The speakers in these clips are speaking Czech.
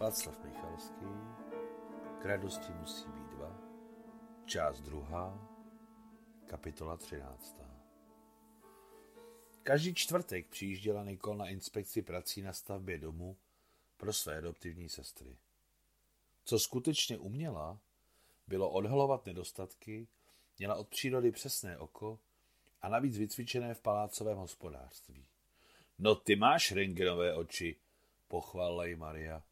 Václav Michalský, k radosti musí být dva, část druhá, kapitola třináctá. Každý čtvrtek přijížděla Nikol na inspekci prací na stavbě domu pro své adoptivní sestry. Co skutečně uměla, bylo odhalovat nedostatky, měla od přírody přesné oko a navíc vycvičené v palácovém hospodářství. No ty máš rengenové oči, pochválila ji Maria.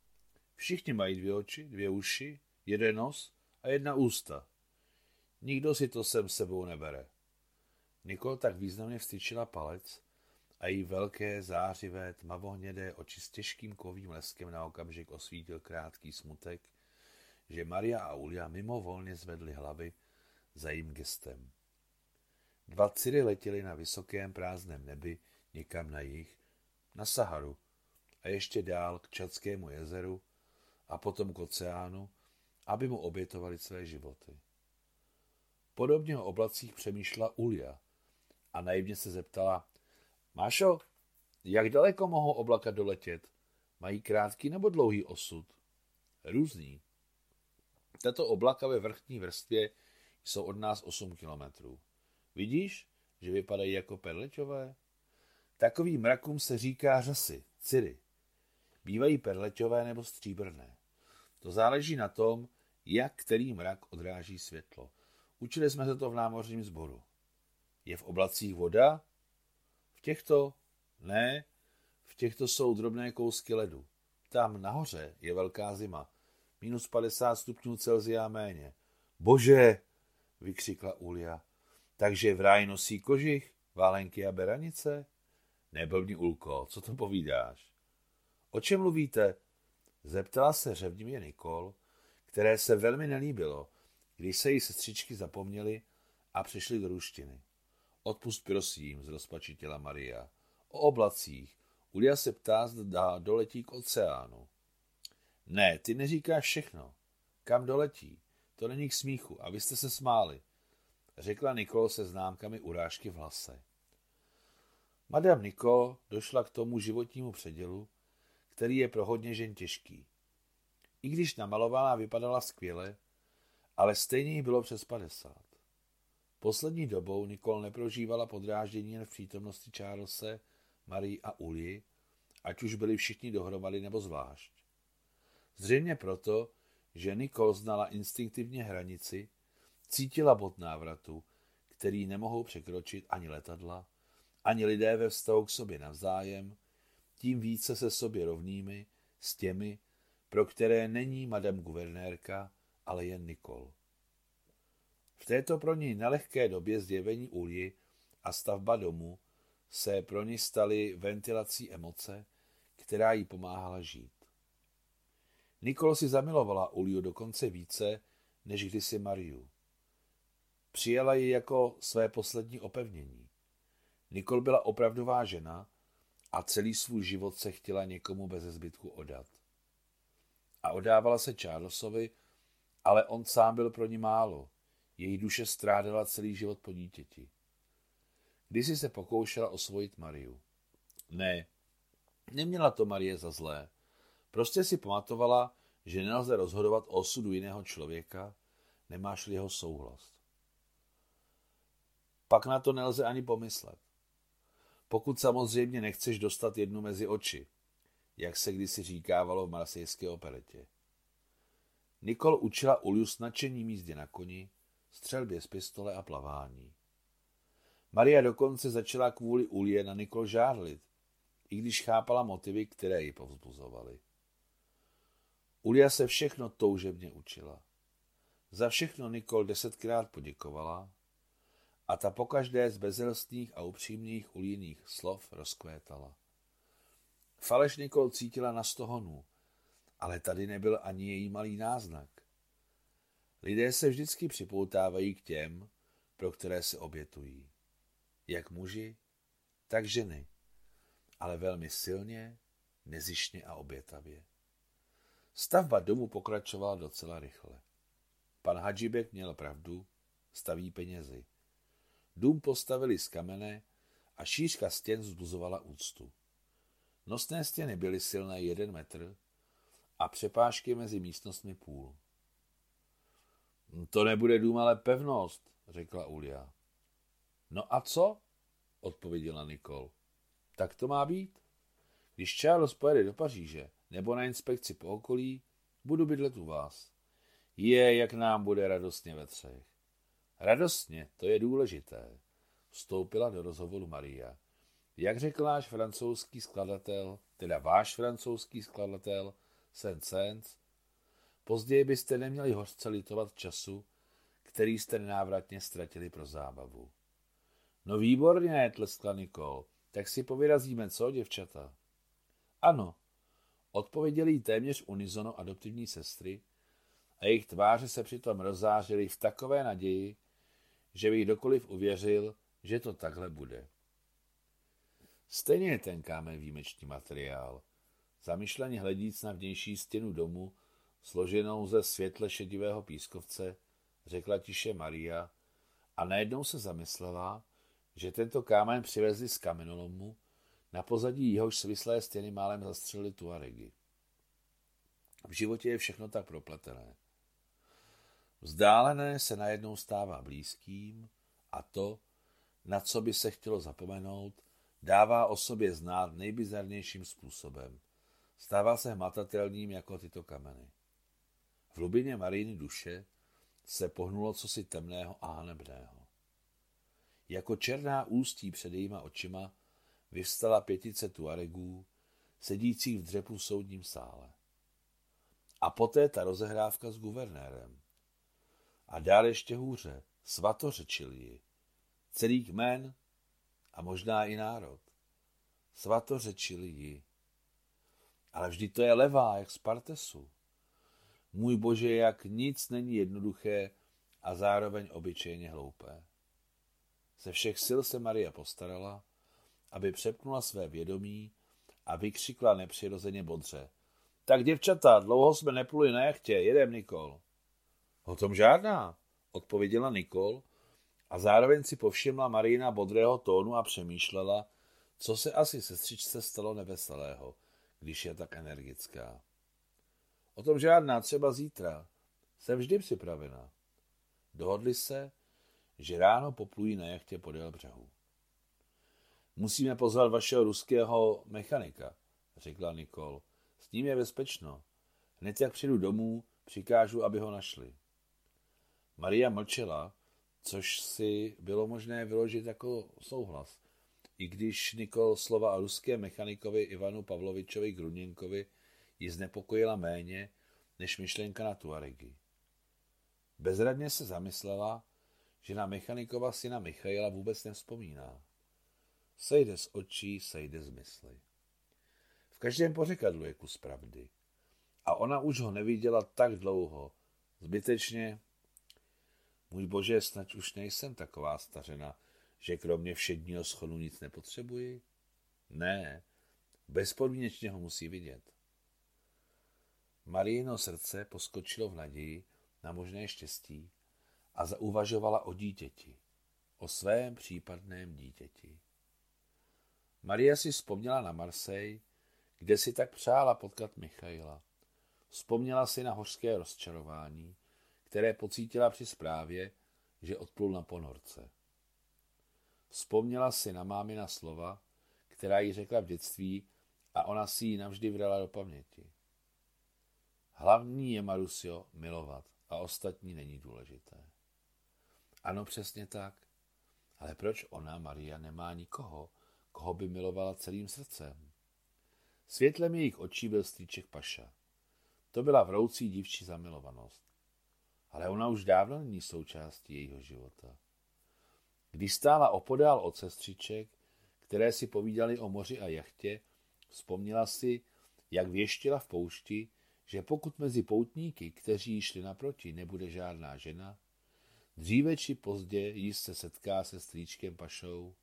Všichni mají dvě oči, dvě uši, jeden nos a jedna ústa. Nikdo si to sem sebou nebere. Nikol tak významně vstyčila palec a její velké, zářivé, tmavohnědé oči s těžkým kovým leskem na okamžik osvítil krátký smutek, že Maria a Ulia mimovolně zvedly hlavy za jím gestem. Dva ciry letěly na vysokém prázdném nebi někam na jih, na Saharu a ještě dál k Čadskému jezeru a potom k oceánu, aby mu obětovali své životy. Podobně o oblacích přemýšlela Ulia a naivně se zeptala, Mášo, jak daleko mohou oblaka doletět? Mají krátký nebo dlouhý osud? Různý. Tato oblaka ve vrchní vrstvě jsou od nás 8 kilometrů. Vidíš, že vypadají jako perlečové? Takovým mrakům se říká řasy, ciry. Bývají perleťové nebo stříbrné. To záleží na tom, jak který mrak odráží světlo. Učili jsme se to v námořním sboru. Je v oblacích voda? V těchto? Ne. V těchto jsou drobné kousky ledu. Tam nahoře je velká zima. Minus 50 stupňů Celzia méně. Bože, vykřikla Ulia. Takže v ráji nosí kožich, válenky a beranice? Neblbni, Ulko, co to povídáš? O čem mluvíte? Zeptala se řevnivě Nikol, které se velmi nelíbilo, když se jí sestřičky zapomněly a přišly do ruštiny. Odpust prosím, zrozpačitila Maria. O oblacích. Ulia se ptá, zda doletí k oceánu. Ne, ty neříkáš všechno. Kam doletí? To není k smíchu a vy jste se smáli, řekla Nikol se známkami urážky v hlase. Madame Nikol došla k tomu životnímu předělu, který je pro hodně žen těžký. I když namalovaná vypadala skvěle, ale stejně jí bylo přes 50. Poslední dobou Nikol neprožívala podráždění jen v přítomnosti Charlese, Marie a Uli, ať už byli všichni dohromady nebo zvlášť. Zřejmě proto, že Nikol znala instinktivně hranici, cítila bod návratu, který nemohou překročit ani letadla, ani lidé ve vztahu k sobě navzájem, tím více se sobě rovnými s těmi, pro které není madame guvernérka, ale jen Nikol. V této pro ní nelehké době zjevení Ulji a stavba domu se pro ní staly ventilací emoce, která jí pomáhala žít. Nikol si zamilovala Uliu dokonce více, než kdysi Mariu. Přijala ji jako své poslední opevnění. Nikol byla opravdová žena a celý svůj život se chtěla někomu bez zbytku odat. A odávala se Charlesovi, ale on sám byl pro ní málo. Její duše strádala celý život po dítěti. Kdysi se pokoušela osvojit Mariu. Ne, neměla to Marie za zlé. Prostě si pamatovala, že nelze rozhodovat o osudu jiného člověka, nemáš-li jeho souhlas. Pak na to nelze ani pomyslet. Pokud samozřejmě nechceš dostat jednu mezi oči, jak se kdysi říkávalo v marsejské operetě. Nikol učila Uliu snačení mízdě na koni, střelbě z pistole a plavání. Maria dokonce začala kvůli Ulie na Nikol žádlit, i když chápala motivy, které ji povzbuzovaly. Ulia se všechno toužebně učila. Za všechno Nikol desetkrát poděkovala a ta pokaždé z bezelstných a upřímných ulíných slov rozkvétala. Faleš Nikol cítila na stohonu, ale tady nebyl ani její malý náznak. Lidé se vždycky připoutávají k těm, pro které se obětují. Jak muži, tak ženy, ale velmi silně, nezišně a obětavě. Stavba domu pokračovala docela rychle. Pan Hadžibek měl pravdu, staví penězi. Dům postavili z kamene a šířka stěn vzbuzovala úctu. Nosné stěny byly silné jeden metr a přepážky mezi místnostmi půl. To nebude dům, ale pevnost, řekla Ulia. No a co? odpověděla Nikol. Tak to má být. Když Charles pojede do Paříže nebo na inspekci po okolí, budu bydlet u vás. Je, jak nám bude radostně ve třech. Radostně, to je důležité, vstoupila do rozhovoru Maria. Jak řekl náš francouzský skladatel, teda váš francouzský skladatel, Saint-Saëns, později byste neměli hořce litovat času, který jste nenávratně ztratili pro zábavu. No výborně, tleskla Nikol, tak si povyrazíme, co, děvčata? Ano, odpověděli jí téměř unizono adoptivní sestry a jejich tváře se přitom rozzářily v takové naději, že by kdokoliv uvěřil, že to takhle bude. Stejně je ten kámen výjimečný materiál. Zamyšleně hledíc na vnější stěnu domu, složenou ze světle šedivého pískovce, řekla tiše Maria a najednou se zamyslela, že tento kámen přivezli z kamenolomu, na pozadí jehož svislé stěny málem zastřelili tuaregy. V životě je všechno tak propletené. Vzdálené se najednou stává blízkým a to, na co by se chtělo zapomenout, dává o sobě znát nejbizarnějším způsobem. Stává se hmatatelným jako tyto kameny. V hlubině Mariny duše se pohnulo cosi temného a hanebného. Jako černá ústí před jejíma očima vyvstala pětice tuaregů, sedících v dřepu v soudním sále. A poté ta rozehrávka s guvernérem. A dál ještě hůře, svatořečil ji. Celý kmen a možná i národ. Svatořečili ji. Ale vždy to je levá, jak z Partesu. Můj bože, jak nic není jednoduché a zároveň obyčejně hloupé. Ze všech sil se Maria postarala, aby přepnula své vědomí a vykřikla nepřirozeně bodře. Tak děvčata, dlouho jsme nepluli na jachtě, jedem Nikol. O tom žádná, odpověděla Nikol a zároveň si povšimla Marina bodrého tónu a přemýšlela, co se asi sestřičce stalo neveselého, když je tak energická. O tom žádná, třeba zítra. Jsem vždy připravena. Dohodli se, že ráno poplují na jachtě podél břehu. Musíme pozvat vašeho ruského mechanika, řekla Nikol. S ním je bezpečno. Hned jak přijdu domů, přikážu, aby ho našli. Maria mlčela, což si bylo možné vyložit jako souhlas. I když Nikol slova ruské mechanikovi Ivanu Pavlovičovi Gruněnkovi ji znepokojila méně než myšlenka na Tuaregy. Bezradně se zamyslela, že na mechanikova syna Michaila vůbec nevzpomíná. Sejde z očí, sejde z mysli. V každém pořekadlu je kus pravdy. A ona už ho neviděla tak dlouho. Zbytečně můj bože, snad už nejsem taková stařena, že kromě všedního schodu nic nepotřebuji? Ne, bezpodmínečně ho musí vidět. Marijino srdce poskočilo v naději na možné štěstí a zauvažovala o dítěti, o svém případném dítěti. Maria si vzpomněla na Marseille, kde si tak přála potkat Michaila. Vzpomněla si na hořské rozčarování, které pocítila při zprávě, že odplul na ponorce. Vzpomněla si na mámina slova, která jí řekla v dětství a ona si ji navždy vrala do paměti. Hlavní je, Marusio, milovat a ostatní není důležité. Ano, přesně tak. Ale proč ona, Maria, nemá nikoho, koho by milovala celým srdcem? Světlem jejich očí byl strýček Paša. To byla vroucí dívčí zamilovanost ale ona už dávno není součástí jejího života. Když stála opodál od sestřiček, které si povídali o moři a jachtě, vzpomněla si, jak věštila v poušti, že pokud mezi poutníky, kteří šli naproti, nebude žádná žena, dříve či později se setká se strýčkem Pašou,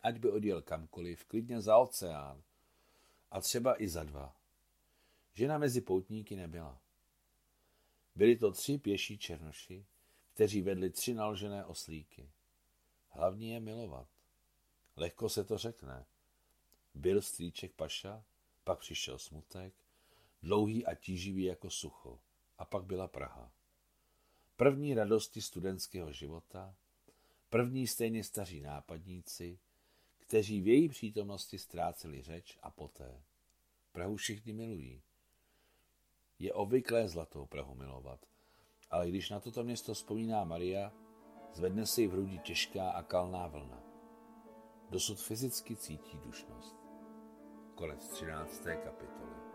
ať by odjel kamkoliv, klidně za oceán a třeba i za dva. Žena mezi poutníky nebyla. Byli to tři pěší černoši, kteří vedli tři naložené oslíky. Hlavní je milovat. Lehko se to řekne. Byl strýček Paša, pak přišel smutek, dlouhý a tíživý jako sucho. A pak byla Praha. První radosti studentského života, první stejně staří nápadníci, kteří v její přítomnosti ztráceli řeč a poté. Prahu všichni milují. Je obvyklé zlatou Prahu milovat, ale když na toto město vzpomíná Maria, zvedne se jí v hrudi těžká a kalná vlna. Dosud fyzicky cítí dušnost. Konec 13. kapitoly.